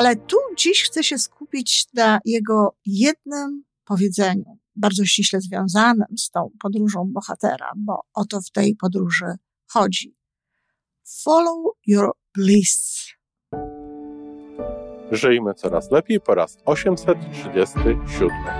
Ale tu dziś chcę się skupić na jego jednym powiedzeniu, bardzo ściśle związanym z tą podróżą bohatera, bo o to w tej podróży chodzi. Follow your bliss. Żyjmy coraz lepiej po raz 837.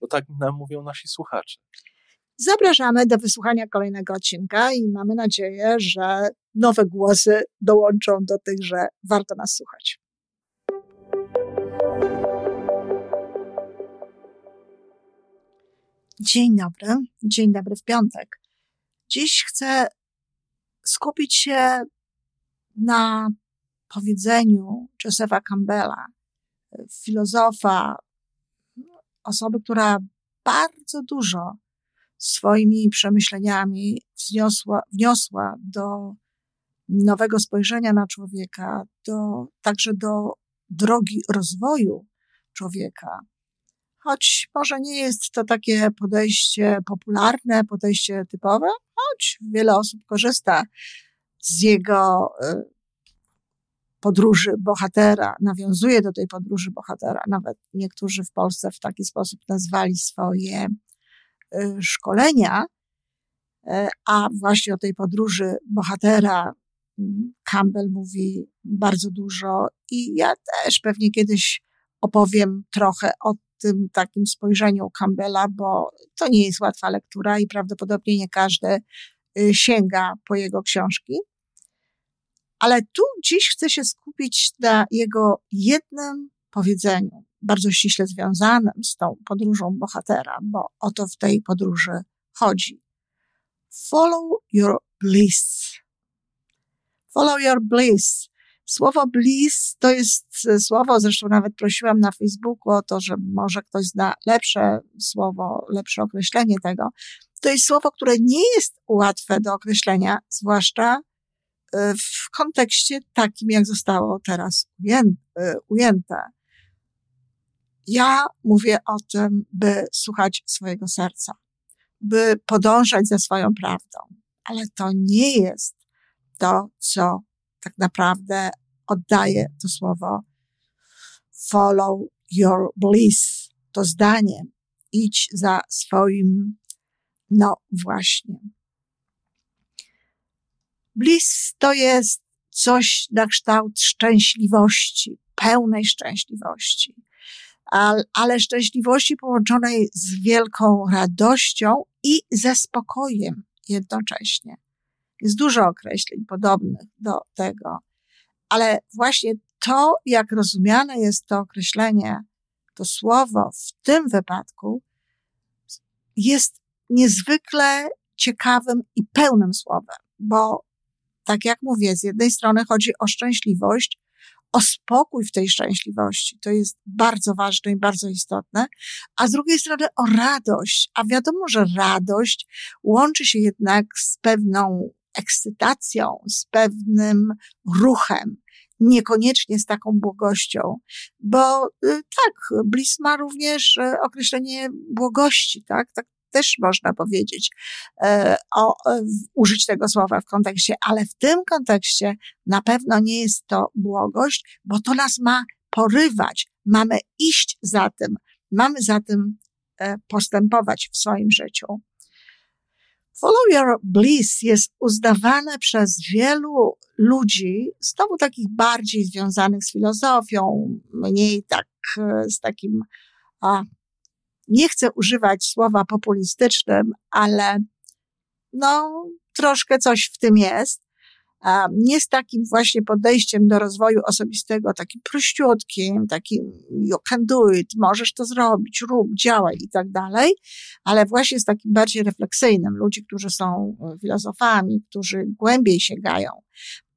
bo tak nam mówią nasi słuchacze. Zapraszamy do wysłuchania kolejnego odcinka i mamy nadzieję, że nowe głosy dołączą do tych, że warto nas słuchać. Dzień dobry, dzień dobry w piątek. Dziś chcę skupić się na powiedzeniu Josepha Campbella, filozofa, osoby, która bardzo dużo swoimi przemyśleniami wniosła, wniosła do nowego spojrzenia na człowieka, do, także do drogi rozwoju człowieka. Choć może nie jest to takie podejście popularne, podejście typowe, choć wiele osób korzysta z jego y, podróży bohatera, nawiązuje do tej podróży bohatera. Nawet niektórzy w Polsce w taki sposób nazwali swoje y, szkolenia, y, a właśnie o tej podróży bohatera mm, Campbell mówi bardzo dużo i ja też pewnie kiedyś opowiem trochę o tym takim spojrzeniu Campbella, bo to nie jest łatwa lektura i prawdopodobnie nie każdy y, sięga po jego książki. Ale tu dziś chcę się skupić na jego jednym powiedzeniu, bardzo ściśle związanym z tą podróżą bohatera, bo o to w tej podróży chodzi. Follow your bliss. Follow your bliss. Słowo bliss to jest słowo, zresztą nawet prosiłam na Facebooku o to, że może ktoś zna lepsze słowo, lepsze określenie tego. To jest słowo, które nie jest łatwe do określenia, zwłaszcza e, w kontekście takim, jak zostało teraz e, ujęte. Ja mówię o tym, by słuchać swojego serca, by podążać za swoją prawdą, ale to nie jest to, co tak naprawdę oddaje to słowo follow your bliss, to zdanie, idź za swoim, no właśnie. Bliss to jest coś na kształt szczęśliwości, pełnej szczęśliwości, ale szczęśliwości połączonej z wielką radością i ze spokojem jednocześnie. Jest dużo określeń podobnych do tego, ale właśnie to, jak rozumiane jest to określenie, to słowo w tym wypadku jest niezwykle ciekawym i pełnym słowem, bo tak jak mówię, z jednej strony chodzi o szczęśliwość, o spokój w tej szczęśliwości. To jest bardzo ważne i bardzo istotne. A z drugiej strony o radość. A wiadomo, że radość łączy się jednak z pewną ekscytacją, z pewnym ruchem, niekoniecznie z taką błogością, bo y, tak, Bliss ma również y, określenie błogości, tak, tak też można powiedzieć, e, o, e, użyć tego słowa w kontekście, ale w tym kontekście na pewno nie jest to błogość, bo to nas ma porywać. Mamy iść za tym, mamy za tym e, postępować w swoim życiu. Follow Your Bliss jest uznawane przez wielu ludzi, znowu takich bardziej związanych z filozofią, mniej tak z takim, a, nie chcę używać słowa populistycznym, ale no, troszkę coś w tym jest. nie z takim właśnie podejściem do rozwoju osobistego, takim prościutkim, takim you can do it, możesz to zrobić, rób, działaj i tak dalej, ale właśnie z takim bardziej refleksyjnym, ludzi, którzy są filozofami, którzy głębiej sięgają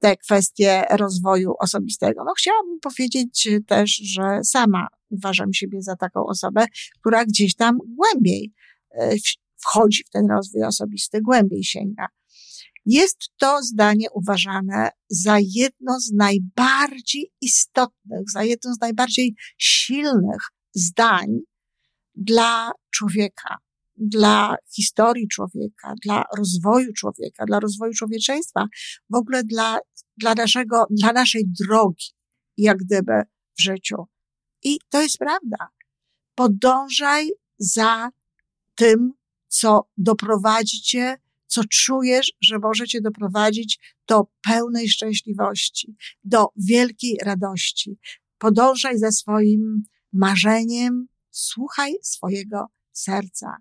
te kwestie rozwoju osobistego. No chciałabym powiedzieć też, że sama uważam siebie za taką osobę, która gdzieś tam głębiej e, wchodzi w ten rozwój osobisty, głębiej sięga. Jest to zdanie uważane za jedno z najbardziej istotnych, za jedno z najbardziej silnych zdań dla człowieka, dla historii człowieka, dla rozwoju człowieka, dla rozwoju człowieczeństwa, w ogóle dla, dla naszego, dla naszej drogi, jak gdyby w życiu. I to jest prawda. Podążaj za tym, co doprowadzi cię, co czujesz, że może cię doprowadzić do pełnej szczęśliwości, do wielkiej radości. Podążaj za swoim marzeniem, słuchaj swojego serca.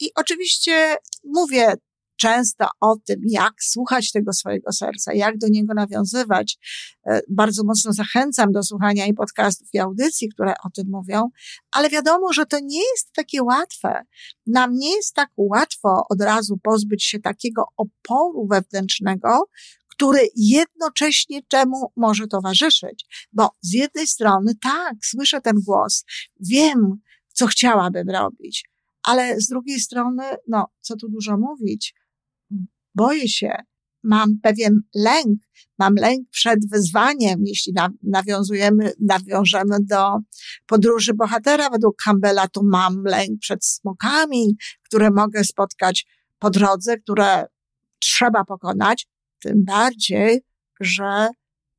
I oczywiście mówię często o tym, jak słuchać tego swojego serca, jak do niego nawiązywać. E, bardzo mocno zachęcam do słuchania i podcastów, i audycji, które o tym mówią, ale wiadomo, że to nie jest takie łatwe. Nam nie jest tak łatwo od razu pozbyć się takiego oporu wewnętrznego, który jednocześnie czemu może towarzyszyć. Bo z jednej strony, tak, słyszę ten głos, wiem, co chciałabym robić, ale z drugiej strony, no, co tu dużo mówić, boję się, mam pewien lęk, mam lęk przed wyzwaniem, jeśli nawiązujemy, nawiążemy do podróży bohatera. Według Campbella, to mam lęk przed smokami, które mogę spotkać po drodze, które trzeba pokonać, tym bardziej, że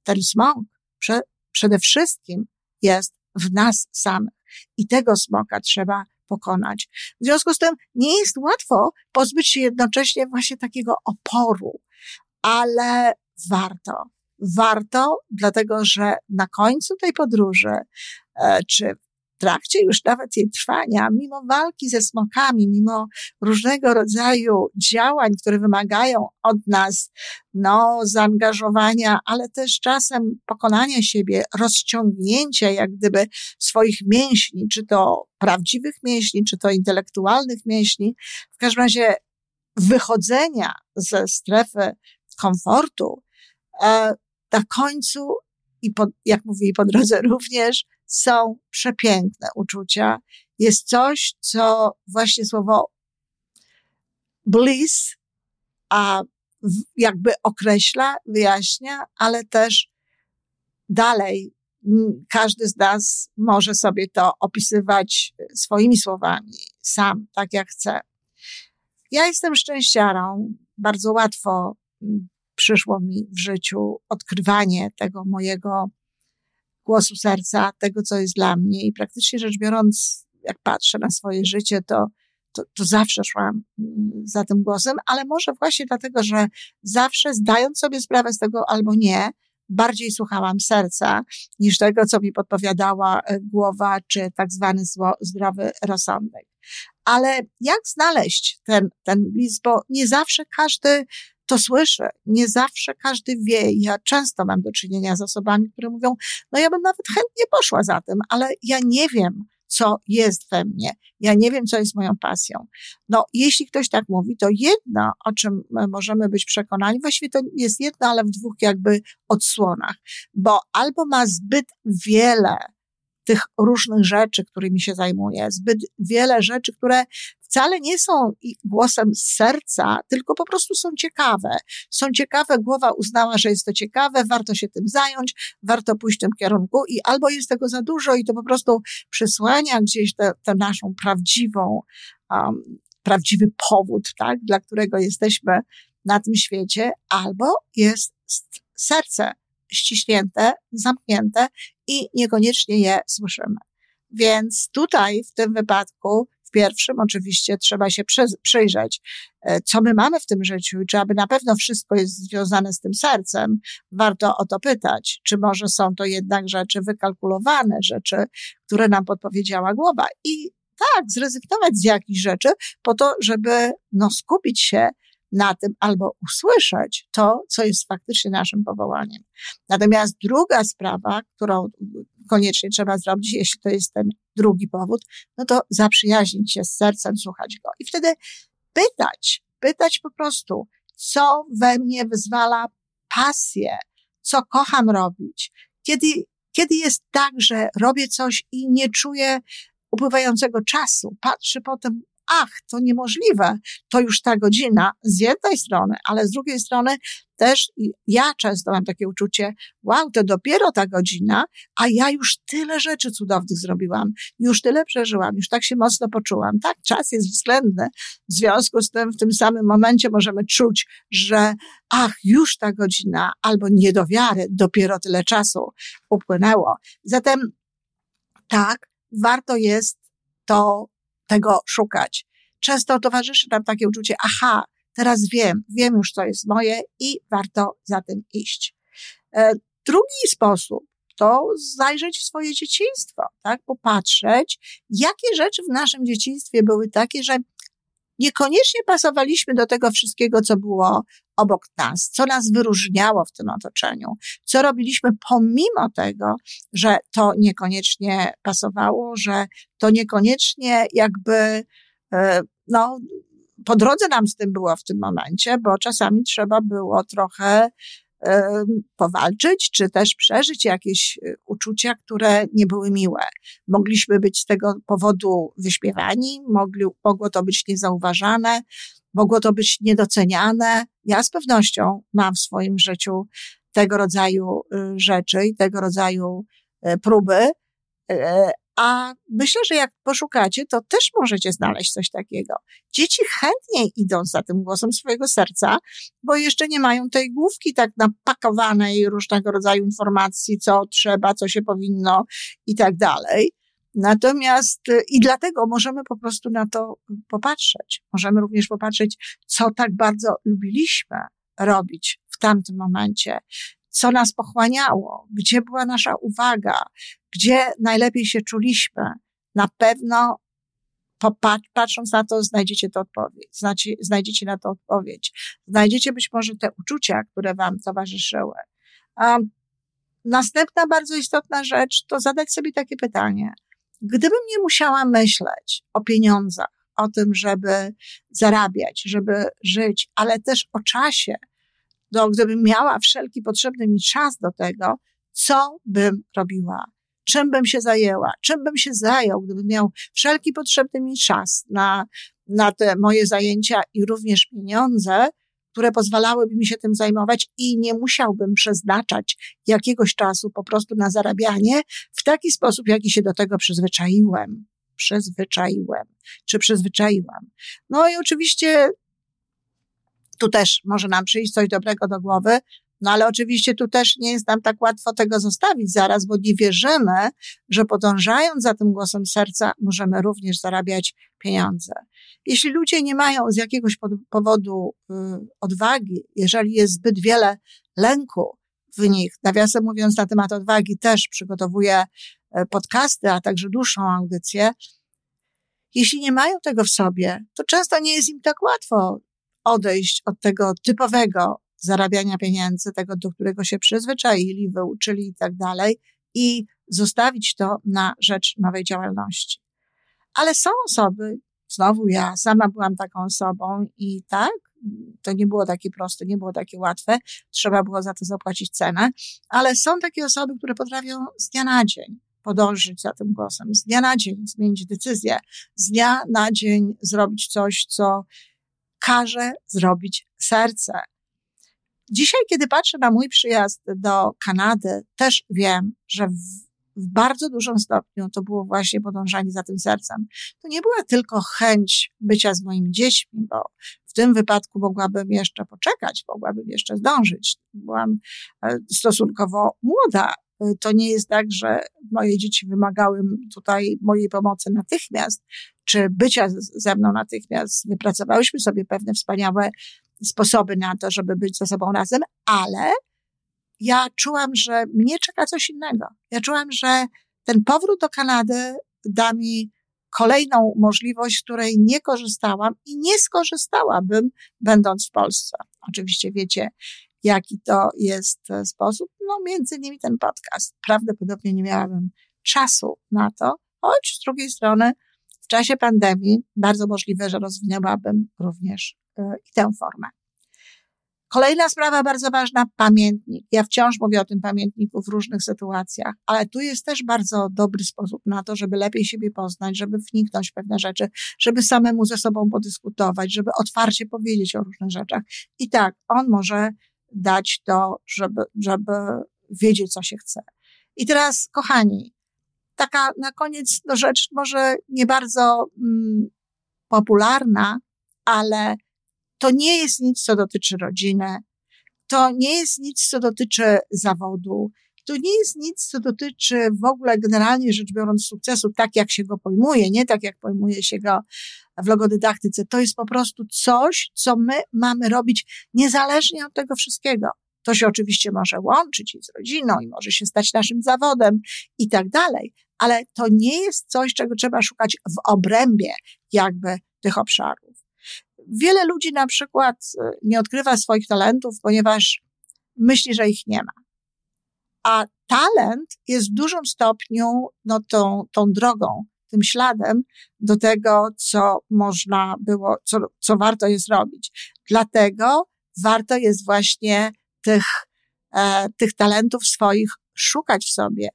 ten smok prze, przede wszystkim jest w nas samych i tego smoka trzeba pokonać. W związku z tym nie jest łatwo pozbyć się jednocześnie właśnie takiego oporu, ale warto. Warto, dlatego że na końcu tej podróży, e, czy trakcie już nawet jej trwania, mimo walki ze smokami, mimo różnego rodzaju działań, które wymagają od nas, no, zaangażowania, ale też czasem pokonania siebie, rozciągnięcia jak gdyby swoich mięśni, czy to prawdziwych mięśni, czy to intelektualnych mięśni, w każdym razie wychodzenia ze strefy komfortu, e, na końcu i po, jak mówię, i po drodze również są przepiękne uczucia. Jest coś, co właśnie słowo bliss, a jakby określa, wyjaśnia, ale też dalej każdy z nas może sobie to opisywać swoimi słowami, sam, tak jak chce. Ja jestem szczęściarą. Bardzo łatwo przyszło mi w życiu odkrywanie tego mojego głosu serca, tego, co jest dla mnie. I praktycznie rzecz biorąc, jak patrzę na swoje życie, to, to, to zawsze szłam mm, za tym głosem, ale może właśnie dlatego, że zawsze zdając sobie sprawę z tego albo nie, bardziej słuchałam serca niż tego, co mi podpowiadała e, głowa, czy tak zwany zło, zdrowy rozsądek. Ale jak znaleźć ten, ten bliz, bo nie zawsze każdy to słyszę. Nie zawsze każdy wie. Ja często mam do czynienia z osobami, które mówią, no ja bym nawet chętnie poszła za tym, ale ja nie wiem, co jest we mnie. Ja nie wiem, co jest moją pasją. No, jeśli ktoś tak mówi, to jedno, o czym możemy być przekonani, właściwie to jest jedno, ale w dwóch jakby odsłonach, bo albo ma zbyt wiele tych różnych rzeczy, którymi się zajmuje, zbyt wiele rzeczy, które wcale nie są głosem z serca, tylko po prostu są ciekawe. Są ciekawe, głowa uznała, że jest to ciekawe, warto się tym zająć, warto pójść w tym kierunku i albo jest tego za dużo i to po prostu przysłania gdzieś tę naszą prawdziwą, um, prawdziwy powód, tak, dla którego jesteśmy na tym świecie, albo jest serce ściśnięte, zamknięte i niekoniecznie je słyszymy. Więc tutaj w tym wypadku w pierwszym oczywiście trzeba się przyjrzeć, e, co my mamy w tym życiu i czy aby na pewno wszystko jest związane z tym sercem. Warto o to pytać, czy może są to jednak rzeczy wykalkulowane, rzeczy, które nam podpowiedziała głowa. I tak, zrezygnować z jakichś rzeczy po to, żeby no, skupić się na tym albo usłyszeć to, co jest faktycznie naszym powołaniem. Natomiast druga sprawa, którą koniecznie trzeba zrobić, jeśli to jest ten drugi powód, no to zaprzyjaźnić się z sercem, słuchać go i wtedy pytać, pytać po prostu, co we mnie wyzwala pasję, co kocham robić, kiedy, kiedy jest tak, że robię coś i nie czuję upływającego czasu, patrzę potem, ach, to niemożliwe, to już ta godzina z jednej strony, ale z drugiej strony też ja często mam takie uczucie, wow, to dopiero ta godzina, a ja już tyle rzeczy cudownych zrobiłam, już tyle przeżyłam, już tak się mocno poczułam. Tak, czas jest względny. W związku z tym w tym samym momencie możemy czuć, że ach, już ta godzina, albo nie do wiary, dopiero tyle czasu upłynęło. Zatem tak, warto jest to tego szukać. Często towarzyszy nam takie uczucie, aha, teraz wiem, wiem już, co jest moje i warto za tym iść. E, drugi sposób to zajrzeć w swoje dzieciństwo, tak? Popatrzeć, jakie rzeczy w naszym dzieciństwie były takie, że niekoniecznie pasowaliśmy do tego wszystkiego, co było obok nas, co nas wyróżniało w tym otoczeniu, co robiliśmy pomimo tego, że to niekoniecznie pasowało, że to niekoniecznie jakby, e, no, po drodze nam z tym było w tym momencie, bo czasami trzeba było trochę powalczyć, czy też przeżyć jakieś e, uczucia, które nie były miłe. Mogliśmy być z tego powodu wyśmiewani, mogli, mogło to być niezauważane, mogło to być niedoceniane. Ja z pewnością mam w swoim życiu tego rodzaju y, rzeczy i tego rodzaju e, próby, e, a myślę, że jak poszukacie, to też możecie znaleźć coś takiego. Dzieci chętniej idą za tym głosem swojego serca, bo jeszcze nie mają tej główki tak napakowanej różnego rodzaju informacji, co trzeba, co się powinno i tak dalej. Natomiast i dlatego możemy po prostu na to popatrzeć. Możemy również popatrzeć, co tak bardzo lubiliśmy robić w tamtym momencie, co nas pochłaniało, gdzie była nasza uwaga, gdzie najlepiej się czuliśmy. Na pewno patrząc na to, znajdziecie to odpowiedź, znajdziecie na to odpowiedź. Znajdziecie być może te uczucia, które wam towarzyszyły. Następna bardzo istotna rzecz to zadać sobie takie pytanie. Gdybym nie musiała myśleć o pieniądzach, o tym, żeby zarabiać, żeby żyć, ale też o czasie, no, gdybym miała wszelki potrzebny mi czas do tego, co bym robiła? Czym bym się zajęła? Czym bym się zajął, gdybym miał wszelki potrzebny mi czas na, na te moje zajęcia i również pieniądze, które pozwalałyby mi się tym zajmować i nie musiałbym przeznaczać jakiegoś czasu po prostu na zarabianie w taki sposób, jaki się do tego przyzwyczaiłem. Przyzwyczaiłem, czy przyzwyczaiłam. No i oczywiście tu też może nam przyjść coś dobrego do głowy, no ale oczywiście tu też nie jest nam tak łatwo tego zostawić zaraz, bo nie wierzymy, że podążając za tym głosem serca możemy również zarabiać pieniądze. Jeśli ludzie nie mają z jakiegoś powodu y, odwagi, jeżeli jest zbyt wiele lęku w nich, nawiasem mówiąc na temat odwagi też przygotowuję e, podcasty, a także dłuższą audycję, jeśli nie mają tego w sobie, to często nie jest im tak łatwo odejść od tego typowego zarabiania pieniędzy, tego, do którego się przyzwyczaili, wyuczyli i tak dalej, i zostawić to na rzecz nowej działalności. Ale są osoby, znowu ja sama byłam taką osobą i tak, to nie było takie proste, nie było takie łatwe, trzeba było za to zapłacić cenę, ale są takie osoby, które potrafią z dnia na dzień podążyć za tym głosem, z dnia na dzień zmienić decyzję, z dnia na dzień zrobić coś, co każe zrobić serce. Dzisiaj, kiedy patrzę na mój przyjazd do Kanady, też wiem, że w, w bardzo dużym stopniu to było właśnie podążanie za tym sercem. To nie była tylko chęć bycia z moimi dziećmi, bo w tym wypadku mogłabym jeszcze poczekać, mogłabym jeszcze zdążyć. Byłam e, stosunkowo młoda. E, to nie jest tak, że moje dzieci wymagały tutaj mojej pomocy natychmiast, czy bycia ze mną natychmiast. Wypracowałyśmy sobie pewne wspaniałe sposoby na to, żeby być ze sobą razem, ale ja czułam, że mnie czeka coś innego. Ja czułam, że ten powrót do Kanady da mi kolejną możliwość, której nie korzystałam i nie skorzystałabym, będąc w Polsce. Oczywiście wiecie, jaki to jest e, sposób. No, między innymi ten podcast. Prawdopodobnie nie miałabym czasu na to, choć z drugiej strony w czasie pandemii bardzo możliwe, że rozwinęłabym również i tę formę. Kolejna sprawa bardzo ważna, pamiętnik. Ja wciąż mówię o tym pamiętniku w różnych sytuacjach, ale tu jest też bardzo dobry sposób na to, żeby lepiej siebie poznać, żeby wniknąć w pewne rzeczy, żeby samemu ze sobą podyskutować, żeby otwarcie powiedzieć o różnych rzeczach. I tak, on może dać to, żeby, żeby wiedzieć, co się chce. I teraz, kochani, taka na koniec no rzecz może nie bardzo mm, popularna, ale to nie jest nic, co dotyczy rodziny. To nie jest nic, co dotyczy zawodu. To nie jest nic, co dotyczy w ogóle generalnie rzecz biorąc sukcesu, tak jak się go pojmuje, nie tak jak pojmuje się go w logodydaktyce. To jest po prostu coś, co my mamy robić niezależnie od tego wszystkiego. To się oczywiście może łączyć i z rodziną, i może się stać naszym zawodem i tak dalej, ale to nie jest coś, czego trzeba szukać w obrębie jakby tych obszarów. Wiele ludzi na przykład e, nie odkrywa swoich talentów, ponieważ myśli, że ich nie ma. A talent jest w dużym stopniu no, tą, tą drogą, tym śladem do tego, co można było, co, co warto jest robić. Dlatego warto jest właśnie tych, e, tych talentów swoich szukać w sobie.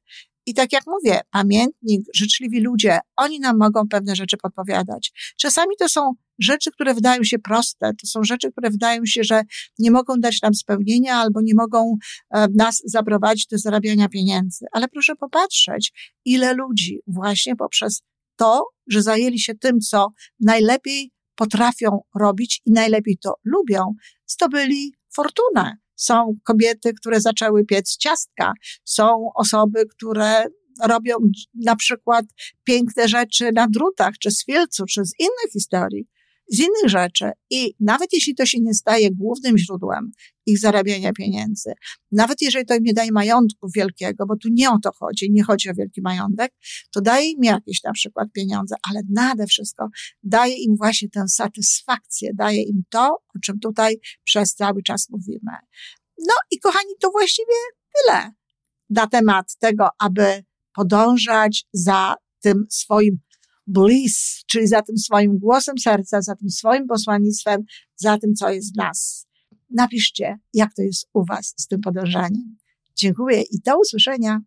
I tak jak mówię, pamiętnik, życzliwi ludzie, oni nam mogą pewne rzeczy podpowiadać. Czasami to są rzeczy, które wydają się proste, to są rzeczy, które wydają się, że nie mogą dać nam spełnienia albo nie mogą e, nas zaprowadzić do zarabiania pieniędzy. Ale proszę popatrzeć, ile ludzi właśnie poprzez to, że zajęli się tym, co najlepiej potrafią robić i najlepiej to lubią, zdobyli fortunę. Są kobiety, które zaczęły piec ciastka, są osoby, które robią na przykład piękne rzeczy na drutach, czy z filcu, czy z innych historii z innych rzeczy. I nawet jeśli to się nie staje głównym źródłem ich zarabiania pieniędzy, nawet jeżeli to im nie daje majątku wielkiego, bo tu nie o to chodzi, nie chodzi o wielki majątek, to daje im jakieś na przykład pieniądze, ale nade wszystko daje im właśnie tę satysfakcję, daje im to, o czym tutaj przez cały czas mówimy. No i kochani, to właściwie tyle na temat tego, aby podążać za tym swoim bliss, czyli za tym swoim głosem serca, za tym swoim posłannictwem, za tym, co jest w nas. Napiszcie, jak to jest u Was z tym podążaniem. Dziękuję i do usłyszenia.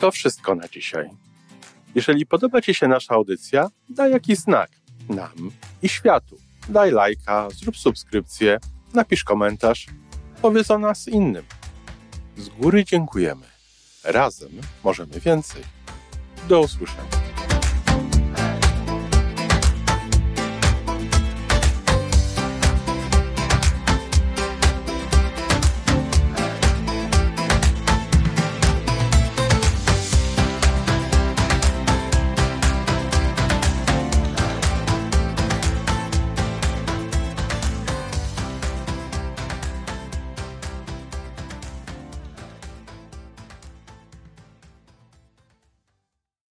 To wszystko na dzisiaj. Jeżeli podoba Ci się nasza audycja, daj jakiś znak nam i światu. Daj lajka, zrób subskrypcję, napisz komentarz, powiedz o nas innym. Z góry dziękujemy. Razem możemy więcej. Do usłyszenia.